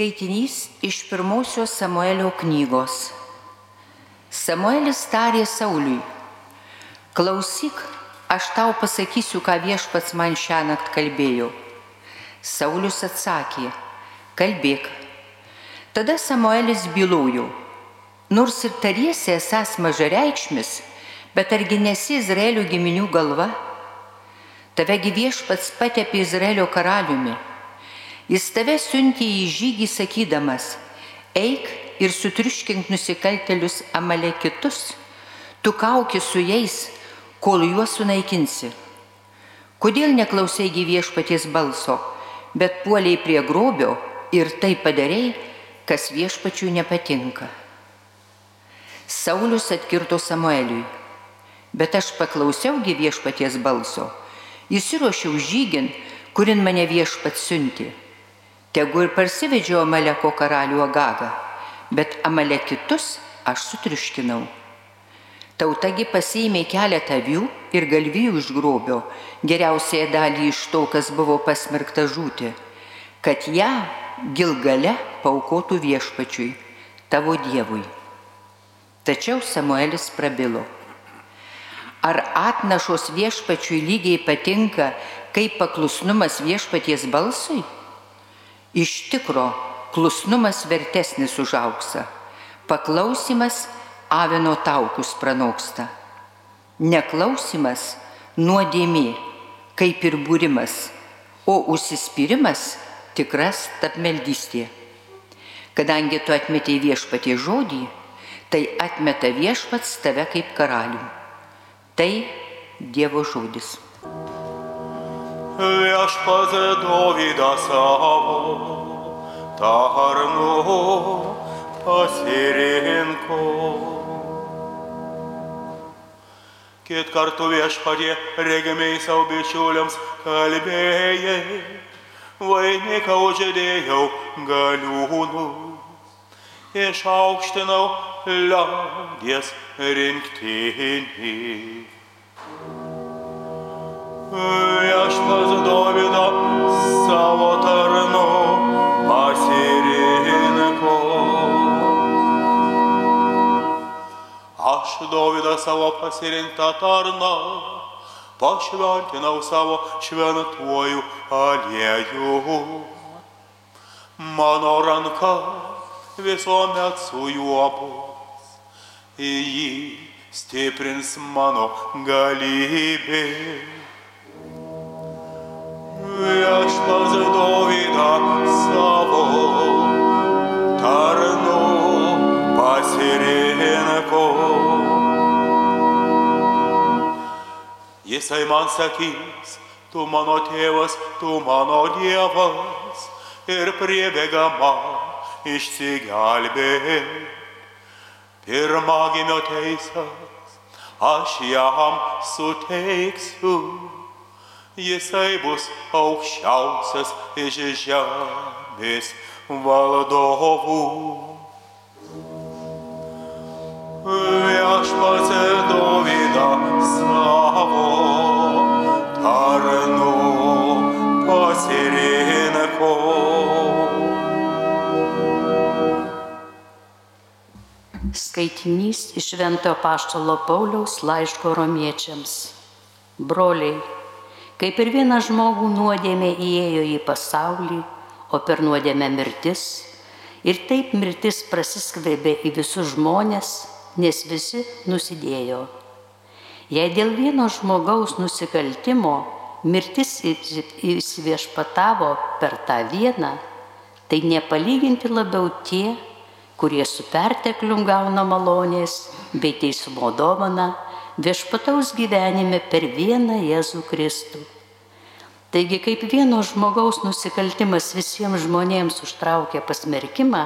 Skaitinys iš pirmosios Samuelio knygos. Samuelis tarė Sauliui, klausyk, aš tau pasakysiu, ką viešpats man šią naktį kalbėjo. Saulius atsakė, kalbėk. Tada Samuelis bylojo, nors ir tariesi esas mažareikšmis, bet argi nesi Izraelio giminių galva? Tavegi viešpats patepė Izraelio karaliumi Jis tave siuntė į žygį sakydamas, eik ir sutriuškink nusikaltelius amalekitus, tu kauki su jais, kol juos sunaikinsi. Kodėl neklausai gyviešpaties balso, bet puoliai prie grobio ir tai padarėjai, kas viešpačiui nepatinka. Saulis atkirto Samueliui, bet aš paklausiau gyviešpaties balso, įsiruošiau žygin, kurin mane viešpats siunti. Tegu ir parsivedžio Amaleko karalių Agagą, bet Amalekitus aš sutriuškinau. Tautagi pasiėmė keletą avių ir galvijų iš grobio, geriausiai dalį iš to, kas buvo pasmerkta žūti, kad ją gilgale paukotų viešpačiui, tavo dievui. Tačiau Samuelis prabilo. Ar atnašos viešpačiui lygiai patinka, kaip paklusnumas viešpaties balsui? Iš tikro, klusnumas vertesnis už auksą, paklausimas avino taukus pranoksta. Neklausimas nuodėmė, kaip ir būrimas, o užsispyrimas tikras tapmeldystė. Kadangi tu atmetei viešpatie žodį, tai atmeta viešpats tave kaip karalių. Tai Dievo žodis viešpats Dovydą savo tarnu pasirinko. Kit kartu viešpatie regimiai savo bičiuliams kalbėjai, vainiką uždėjau galiūnų, išaukštinau liaudies rinktinį. Viešpas Dovydą savo tarnu pasirinko. Aš Dovydą savo pasirinktą tarną pašventinau savo šventuoju aliejų. Mano ranka visuomet su juo bus, jį stiprins mano galybė viešpas Dovydą savo tarnu pasirinko. Jisai man sakys, tu mano tėvas, tu mano dievas ir priebėga man išsigelbė. Pirmagimio teisas aš jam suteiksiu jisai bus aukščiausias iš žemės valdovų. Viešpats Dovydą savo tarnu pasirinko. Skaitinys iš Vento Paštalo Pauliaus laiško romiečiams. Broliai, Kaip ir vieną žmogų nuodėmė įėjo į pasaulį, o per nuodėmę mirtis, ir taip mirtis prasiskverbė į visus žmonės, nes visi nusidėjo. Jei dėl vieno žmogaus nusikaltimo mirtis įsiviešpatavo per tą vieną, tai nepalyginti labiau tie, kurie su perteklium gauna malonės bei teisumo dovana viešpataus gyvenime per vieną Jėzų Kristų. Taigi kaip vieno žmogaus nusikaltimas visiems žmonėms užtraukia pasmerkimą,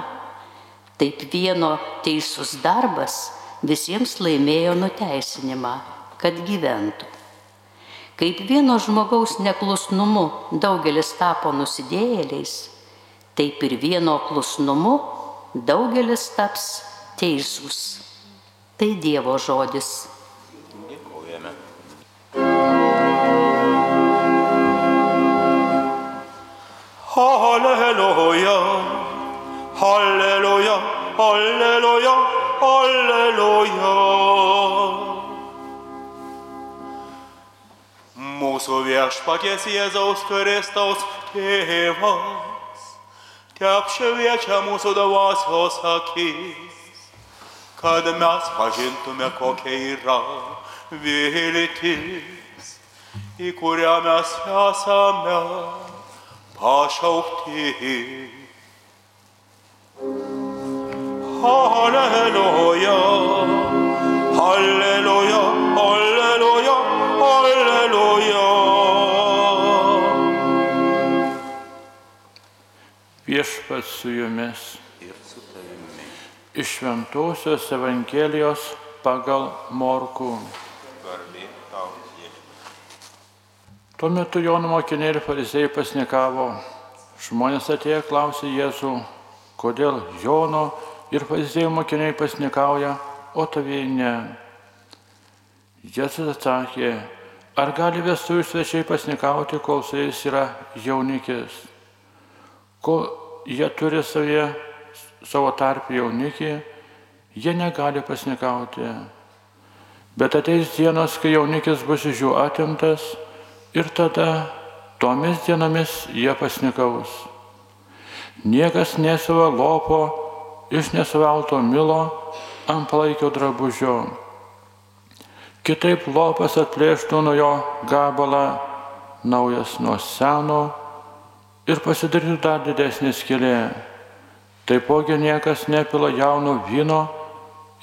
taip vieno teisus darbas visiems laimėjo nuteisinimą, kad gyventų. Kaip vieno žmogaus neklusnumu daugelis tapo nusidėjėliais, taip ir vieno klusnumu daugelis taps teisūs. Tai Dievo žodis. Alleluja, alleluja. Mūsų viešpaties Jėzaus Kristaus tėvas, te apšviečia mūsų dvasios akis, kad mes pažintume, kokia yra viltis, į kurią mes esame pašaukti. Halleluja, halleluja, halleluja, halleluja. Viešpats su jumis. Iš Šventojios Evangelijos pagal Morkų. Tuo metu Jono mokiniai ir farizėjai pasnikavo. Žmonės atėję klausė Jėzų, kodėl Jono ir farizėjų mokiniai pasnikauja, o tavieji ne. Jėzus atsakė, ar gali vestuvių svečiai pasnikauti, kol su jais yra jaunikis. Kol jie turi savyje savo tarp jaunikį, jie negali pasnikauti. Bet ateis dienos, kai jaunikis bus iš jų atimtas ir tada tomis dienomis jie pasnikaus. Niekas nesava lopo iš nesuvelto milo ant palaikio drabužio. Kitaip lopas atplėštų nuo jo gabalą naujas nuo seno ir pasidarytų dar didesnė skilė. Taipogi niekas nepila jauno vyno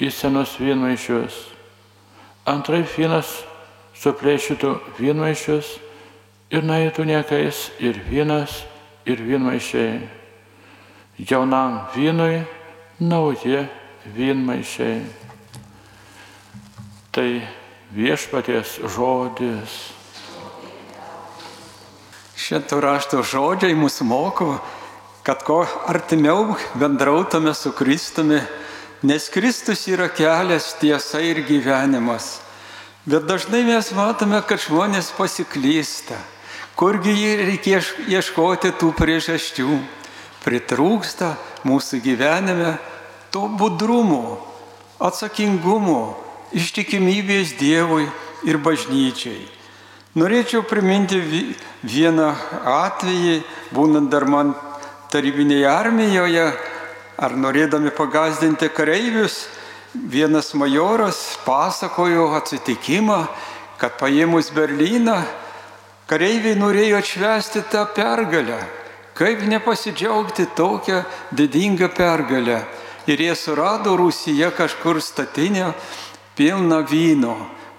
į senus vynmaišius. Antrai vynas suplėšytų vynmaišius ir nueitų niekais ir vynas, ir vynmaišiai. Jaunam vynui nauji vynmaišiai. Tai viešpaties žodis. Šito rašto žodžiai mus moko, kad ko artimiau bendrautume su Kristumi, nes Kristus yra kelias, tiesa ir gyvenimas. Bet dažnai mes matome, kad žmonės pasiklysta. Kurgi jį reikia ieškoti tų priežasčių? Pritrūksta mūsų gyvenime to budrumo, atsakingumo, ištikimybės Dievui ir bažnyčiai. Norėčiau priminti vieną atvejį, būnant dar man tarybinėje armijoje, ar norėdami pagazdinti kareivius, vienas majoras pasakojo atsitikimą, kad paėmus Berlyną, kareiviai norėjo atšvesti tą pergalę. Kaip nepasidžiaugti tokią didingą pergalę. Ir jie surado Rusiją kažkur statinę pilną vyno.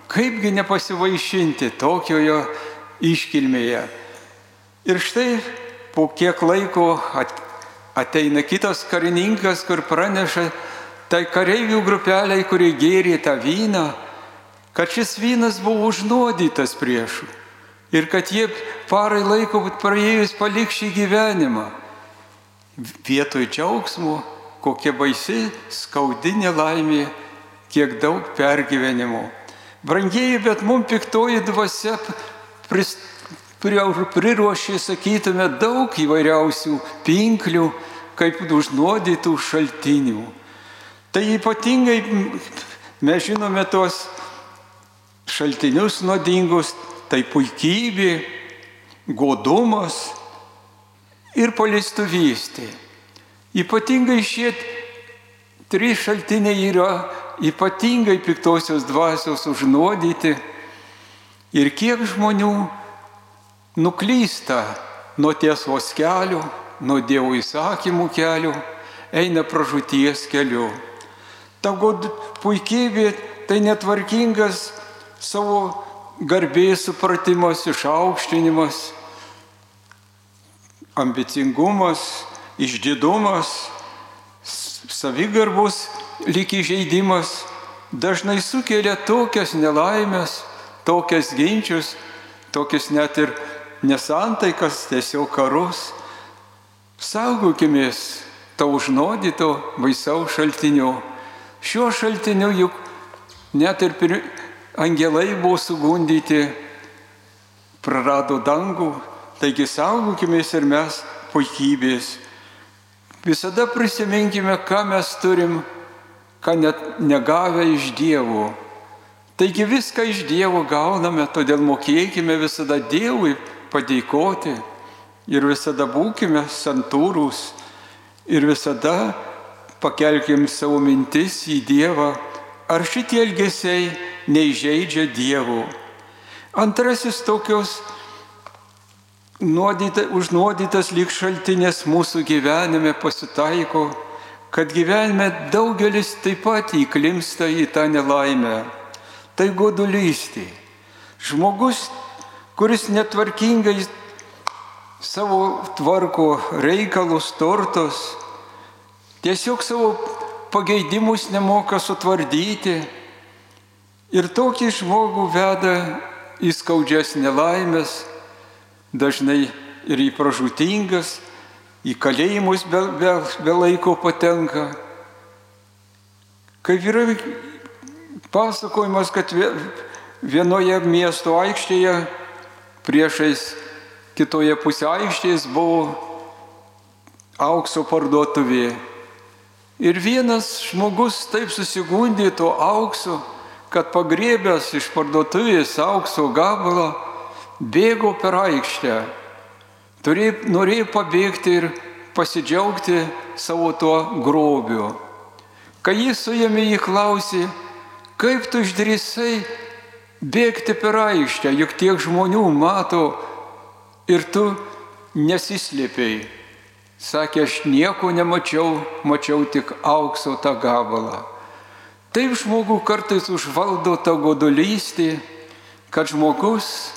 Kaipgi nepasivaišinti tokioje iškilmėje. Ir štai po kiek laiko ateina kitas karininkas, kur praneša tai kareivių grupeliai, kurie gėrė tą vyną, kad šis vynas buvo užnuodytas priešų. Ir kad jie parai laiko praėjus palik šį gyvenimą. Vietoj džiaugsmo, kokia baisi, skaudinė laimė, kiek daug pergyvenimo. Brangieji, bet mums piktoji dvasia priruošė, sakytume, daug įvairiausių pinklių, kaip užnuodytų šaltinių. Tai ypatingai mes žinome tuos šaltinius nuodingus, tai puikybė, godumas ir palistuvystė. Ypatingai šie trys šaltiniai yra ypatingai piktosios dvasios užnuodyti ir kiek žmonių nuklysta nuo tiesos kelių, nuo Dievo įsakymų kelių, eina pražūties keliu. Ta god puikybė tai netvarkingas savo garbės supratimas, išaukštinimas, ambicingumas, išdidumas, savigarbus lyg įžeidimas dažnai sukelia tokias nelaimės, tokias ginčius, tokias net ir nesantaikas, tiesiog karus. Saugokimės to užnuodyto baisaus šaltinio. Šiuo šaltiniu juk net ir pir... angelai buvo sugundyti, prarado dangų, taigi saugokimės ir mes puikybės. Visada prisiminkime, ką mes turim, ką net negavę iš Dievo. Taigi viską iš Dievo gauname, todėl mokėkime visada Dievui padėkoti ir visada būkime santūrūs ir visada pakelkim savo mintis į Dievą, ar šitie elgesiai neįžeidžia Dievo. Antrasis tokios nuodyta, užnuodytas lyg šaltinės mūsų gyvenime pasitaiko, kad gyvenime daugelis taip pat įklimsta į tą nelaimę. Tai godulystė. Žmogus, kuris netvarkingai savo tvarko reikalus, turtus, tiesiog savo pageidimus nemoka sutvardyti ir tokį žmogų veda į skaudžias nelaimės, dažnai ir į pražutingas, į kalėjimus be, be, be laiko patenka. Kaip yra pasakojimas, kad vienoje miesto aikštėje priešais kitoje pusė aikštės buvo aukso parduotuvė. Ir vienas žmogus taip susigundė to aukso, kad pagriebęs iš parduotuvės aukso gabalą, bėgo per aikštę. Turėjo, norėjo pabėgti ir pasidžiaugti savo tuo grobiu. Kai jis suėmė jį klausė, kaip tu išdrįsai bėgti per aikštę, juk tiek žmonių mato ir tu nesislėpiai. Sakė, aš nieko nemačiau, mačiau tik aukso tą gabalą. Taip žmogų kartais užvaldo ta godulystė, kad žmogus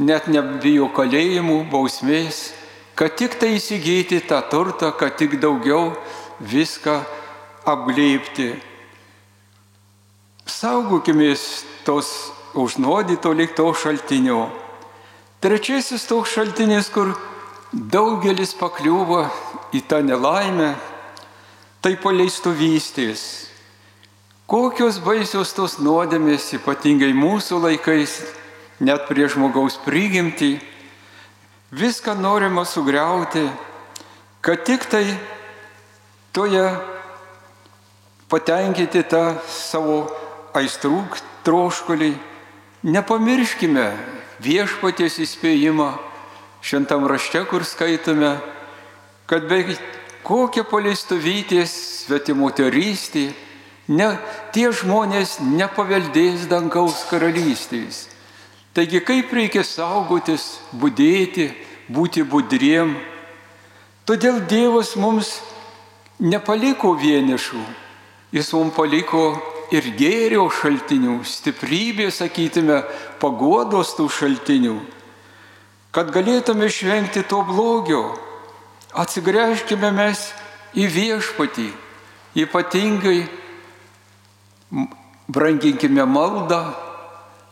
net nebijo kalėjimų, bausmės, kad tik tai įsigyti tą turtą, kad tik daugiau viską apglėpti. Saugokimės tos užnuodyto likto šaltinio. Trečiasis toks šaltinis, kur daugelis pakliūva į tą nelaimę, tai paleistuvystės. Kokios baisios tos nuodėmės, ypatingai mūsų laikais, net prie žmogaus prigimti, viską norima sugriauti, kad tik tai toje patenkinti tą savo aistrų troškulį. Nepamirškime viešpaties įspėjimą šventam rašte, kur skaitome, kad be kokia paleistuvytės svetimoterystė, ne, tie žmonės nepaveldės dangaus karalystės. Taigi kaip reikia saugotis, būdėti, būti budriem. Todėl Dievas mums nepaliko vienišų, Jis mums paliko ir gėrio šaltinių, stiprybės, sakytume, pagodos tų šaltinių, kad galėtume išvengti to blogio. Atsigręžkime mes į viešpatį, ypatingai branginkime maldą,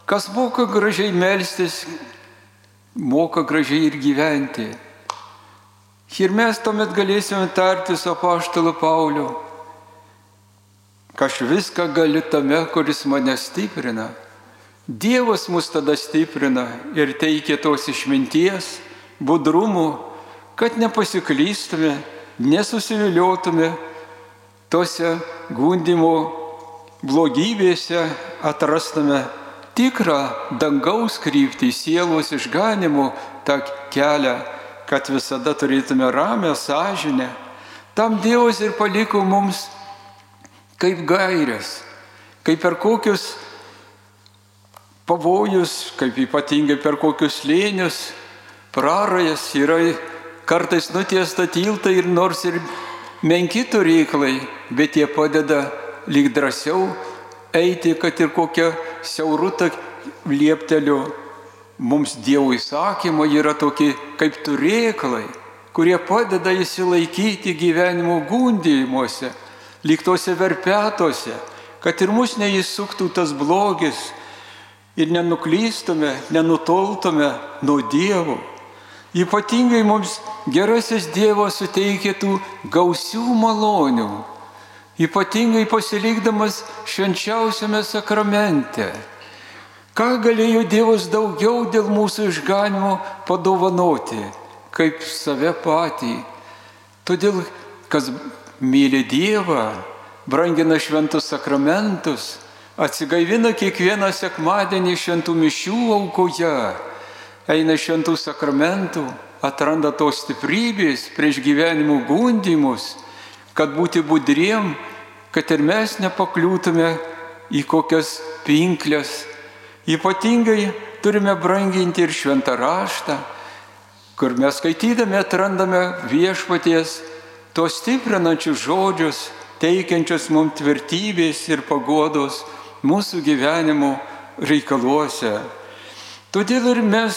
kas moka gražiai melstis, moka gražiai ir gyventi. Ir mes tuomet galėsime tarti su apaštalu Pauliu aš viską galiu tame, kuris mane stiprina. Dievas mus tada stiprina ir teikia tos išminties, budrumo, kad nepasiklystume, nesusiviliotume tose gundimo blogybėse, atrastume tikrą dangaus kryptį, sielos išganimo tą kelią, kad visada turėtume ramę sąžinę. Tam Dievas ir paliko mums kaip gairės, kaip per kokius pavojus, kaip ypatingai per kokius lėnius, prarajas yra kartais nutiesta tiltai ir nors ir menki turėklai, bet jie padeda lyg drąsiau eiti, kad ir kokią siaurutą liepteliu. Mums Dievo įsakymai yra tokie kaip turėklai, kurie padeda įsilaikyti gyvenimo gundymuose lyg tose verpetuose, kad ir mus neįsuktų tas blogis ir nenuklystume, nenutoltume nuo Dievo. Ypatingai mums gerasis Dievas suteikia tų gausių malonių, ypatingai pasilikdamas švenčiausiame sakramente. Ką galėjo Dievas daugiau dėl mūsų išganimo padovanoti, kaip save patį. Todėl kas myli Dievą, brangina šventus sakramentus, atsigaivina kiekvieną sekmadienį šventų mišių aukoje, eina šventų sakramentų, atranda tos stiprybės prieš gyvenimų gundimus, kad būti budriem, kad ir mes nepakliūtume į kokias pinklės. Ypatingai turime branginti ir šventą raštą, kur mes skaitydami atrandame viešpaties tos stiprinančius žodžius, teikiančius mums tvirtybės ir pagodos mūsų gyvenimo reikaluose. Todėl ir mes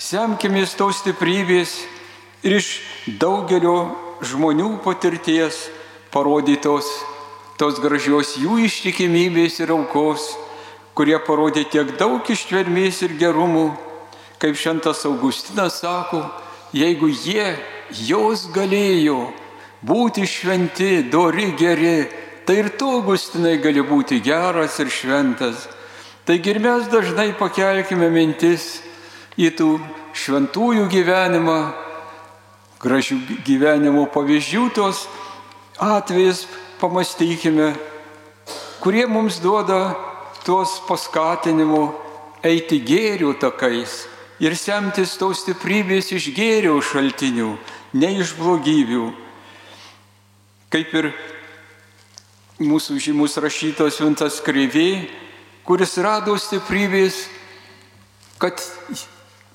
semkimės tos stiprybės ir iš daugelio žmonių patirties parodytos tos gražios jų ištikimybės ir aukos, kurie parodė tiek daug ištvermės ir gerumų, kaip šventas Augustinas sako, jeigu jie, jos galėjo būti šventi, dori, geri, tai ir tu, Augustinai, gali būti geras ir šventas. Taigi ir mes dažnai pakelkime mintis į tų šventųjų gyvenimą, gražių gyvenimo pavyzdžių tos atvejais pamastykime, kurie mums duoda tuos paskatinimų eiti gėrių takais ir semtis tos stiprybės iš gėrių šaltinių, ne iš blogybių. Kaip ir mūsų žymus rašytos Vintas Kreivė, kuris rado stiprybės, kad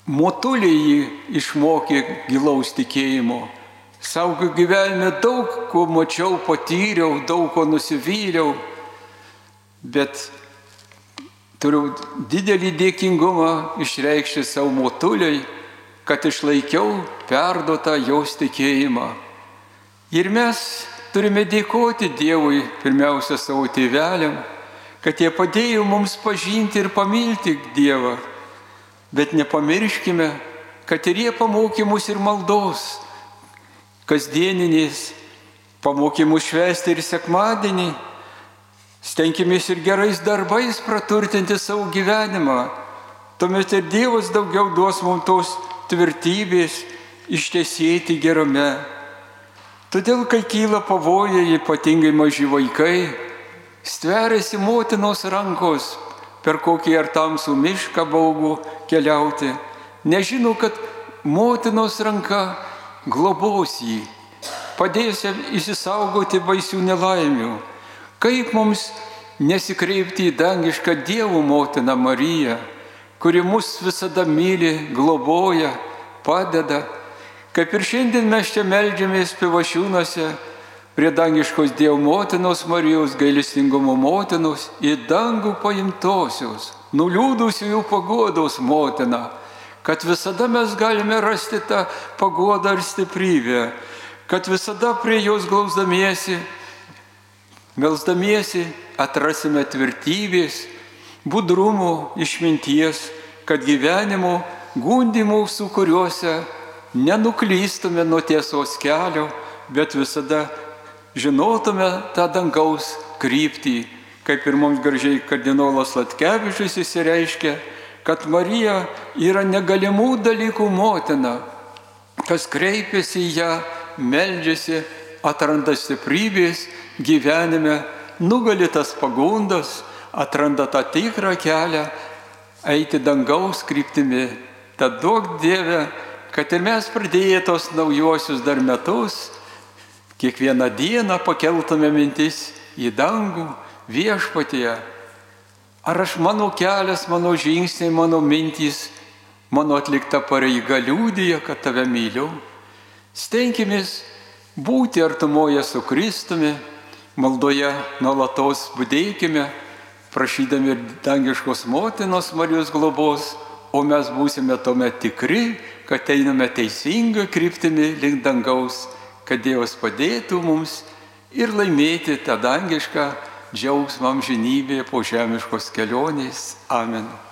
motuliai jį išmokė gilaus tikėjimo. Savo gyvenime daug ko mačiau, patyriau, daug ko nusivyliau, bet turiu didelį dėkingumą išreikšti savo motuliai, kad išlaikiau perduotą jos tikėjimą. Ir mes turime dėkoti Dievui, pirmiausia savo tėveliam, kad jie padėjo mums pažinti ir pamilti Dievą. Bet nepamirškime, kad ir jie pamokė mus ir maldos kasdieniniais pamokymus švesti ir sekmadienį. Stenkimės ir gerais darbais praturtinti savo gyvenimą. Tuomet ir Dievas daugiau duos mums tos tvirtybės ištesėti gerame. Todėl, kai kyla pavojai, ypatingai maži vaikai, stveriasi motinos rankos per kokį ar tamsų mišką baugų keliauti. Nežino, kad motinos ranka globos jį, padės jam įsisaugoti baisių nelaimių. Kaip mums nesikreipti į dangišką Dievo motiną Mariją, kuri mus visada myli, globoja, padeda. Kaip ir šiandien mes čia melžiamės pivašiūnuose prie dangiškos Dievo motinos Marijos gailestingumo motinos į dangų paimtosios, nuliūdusiųjų pagodos motiną kad visada mes galime rasti tą pagodą ir stiprybę, kad visada prie jos glausdamiesi, melsdamiesi atrasime tvirtybės, budrumo, išminties, kad gyvenimo gundimų, su kuriuose nenuklystume nuo tiesos kelio, bet visada žinotume tą dangaus kryptį, kaip ir mums gražiai kardinolas Latkevičius įsireiškia, kad Marija yra negalimų dalykų motina, kas kreipiasi į ją, meldžiasi, atranda stiprybės gyvenime, nugali tas pagundas, atranda tą tikrą kelią eiti dangaus kryptimi. Tad duok Dieve, kad ir mes pradėję tos naujuosius dar metus, kiekvieną dieną pakeltume mintis į dangų viešpatyje Ar aš mano kelias, mano žingsniai, mano mintys, mano atlikta pareiga liūdija, kad tave myliu? Stenkimės būti artumoje su Kristumi, maldoje nuolatos būdėkime, prašydami dangiškos motinos Marijos globos, o mes būsime tuomet tikri, kad einame teisinga kryptimi link dangaus, kad Dievas padėtų mums ir laimėti tą dangišką džiaugsmą amžinybėje po žemiškos kelionės. Amen.